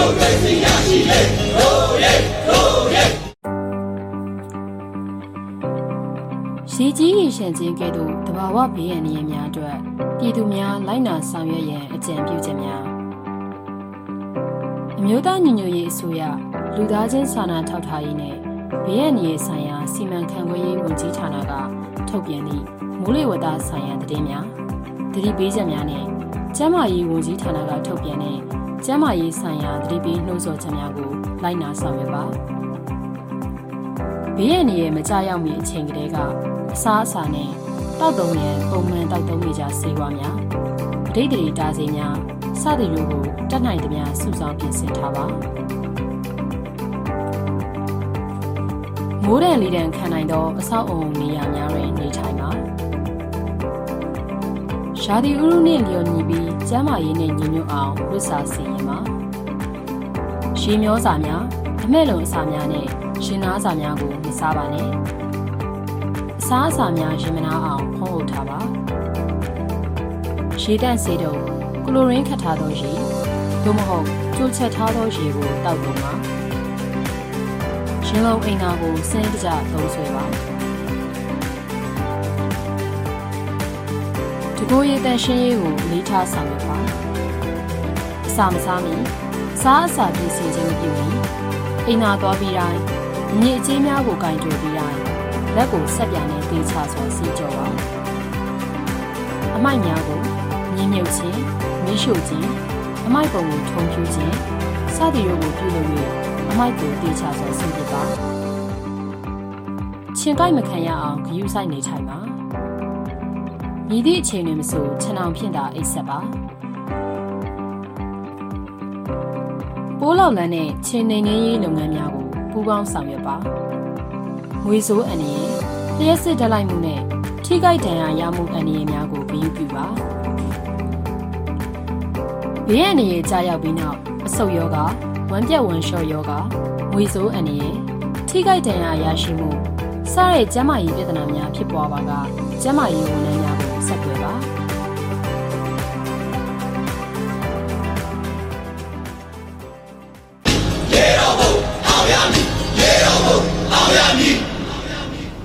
မိုကရေစီရရှိလေတို့ရဲတို့ရဲရေကြီးရေရှမ်းခြင်းကဲ့သို့တဘာဝဘေးရန်နေရများအတွက်ပြည်သူများလိုက်နာဆောင်ရွက်ရန်အကြံပြုချက်များအမျိုးသားညီညွတ်ရေးအစိုးရလူသားချင်းစာနာထောက်ထားရေးနဲ့ဘေးရန်နေဆိုင်ရာစီမံခန့်ခွဲရေးဝန်ကြီးဌာနကထုတ်ပြန်သည့်မိုးလေဝသဆိုင်ရာသတင်းများသတိပေးချက်များနဲ့ကျန်းမာရေးဝန်ကြီးဌာနကထုတ်ပြန်တဲ့ ကျန်းမာရေးဆိုင်ရာသတိပေးနှိုးဆော်ချက်များကိုလိုက်နာဆောင်ရွက်ပါဘေးရန်ရဲ့မကြရောက်မီအချိန်ကလေးကအစားအစာနဲ့တောက်တုံးရန်ပုံမှန်တောက်တုံးနေကြဆေးဝါးများပဋိသန္ဓေတားစေများစသည်တို့ကိုတတ်နိုင်သမျှစုဆောင်းပြင်ဆင်ထားပါမိုးဒဏ်လေးတန်ခံနိုင်သောအဆောက်အုံနေရာများတွင်နေထိုင်ပါ ရာသီဥတုနှင့်လျော်ညီပြီးကျန်းမာရေးနှင့်ညီညွတ်အောင်ဝတ်စားစီရင်ပါရေမျောစာများအမဲ့လုံအစာများနဲ့ရှင်နာစာများကိုမစားပါနဲ့အစားအစာများရင်မနာအောင်ဖုံးအုပ်ထားပါရေတန့်စေတုံကလိုရင်းခတ်ထားသောရေသို့မဟုတ်ကျိုးချက်ထားသောရေကိုတောက်ကုန်ပါရှင်လုံးအိမ်သာကိုစင်းတကြသုံးဆွဲပါ တကိုးရည်တန်ရှင်းရေးကိုလေးထားဆောင်ရွက်ပါအစာမစားမီစားအစာပြင်ဆင်ခြင်းမပြုမီအိမ်သာသွားပြီးတိုင်းညစ်အကြေးများကိုကင်တွယ်ပြီးတိုင်းလက်ကိုဆက်ပြန်နဲ့တေးချစွာစီးကြောပါအမိုက်များကိုညှင်းမြုပ်ခြင်းမီးရှို့ခြင်းအမိုက်ပုံကိုထုံဖြူခြင်းစသည်တို့ကိုပြုလုပ်၍အမိုက်ကိုတေးချစွာဆင်ပြပါချင်းကိုက်မခံရအောင်ဂယူးဆိုင်နေထိုင်ပါ မြည်သည့်အချိန်တွင်မဆိုခြံအောင်ဖြင့်သာအိတ်ဆက်ပါပိုးလောက်လန်းနဲ့ချင်းနေနေရေးလုပ်ငန်းများကိုပူးပေါင်းဆောင်ရွက်ပါငွေစိုးအန်ရည်လျှက်စစ်တက်လိုက်မှုနဲ့ထိခိုက်ဒဏ်ရာရမှုအန္တရာယ်များကိုပြီးပြပါဘေးအန္တရာယ်ကြာရောက်ပြီးနောက်အဆုတ်ယောဂဝမ်းပြက်ဝမ်းလျှော့ယောဂငွေစိုးအန္တရာယ်ထိခိုက်ဒဏ်ရာရရှိမှု စတဲ့ကျန်းမာရေးပြဿနာများဖြစ်ပွားပါကကျန်းမာရေးဝန်ထမ်းများကိုဆက်သွယ်ပါရေတော်ဘုံအောင်ရမည်ရေတော်ဘုံအောင်ရမည်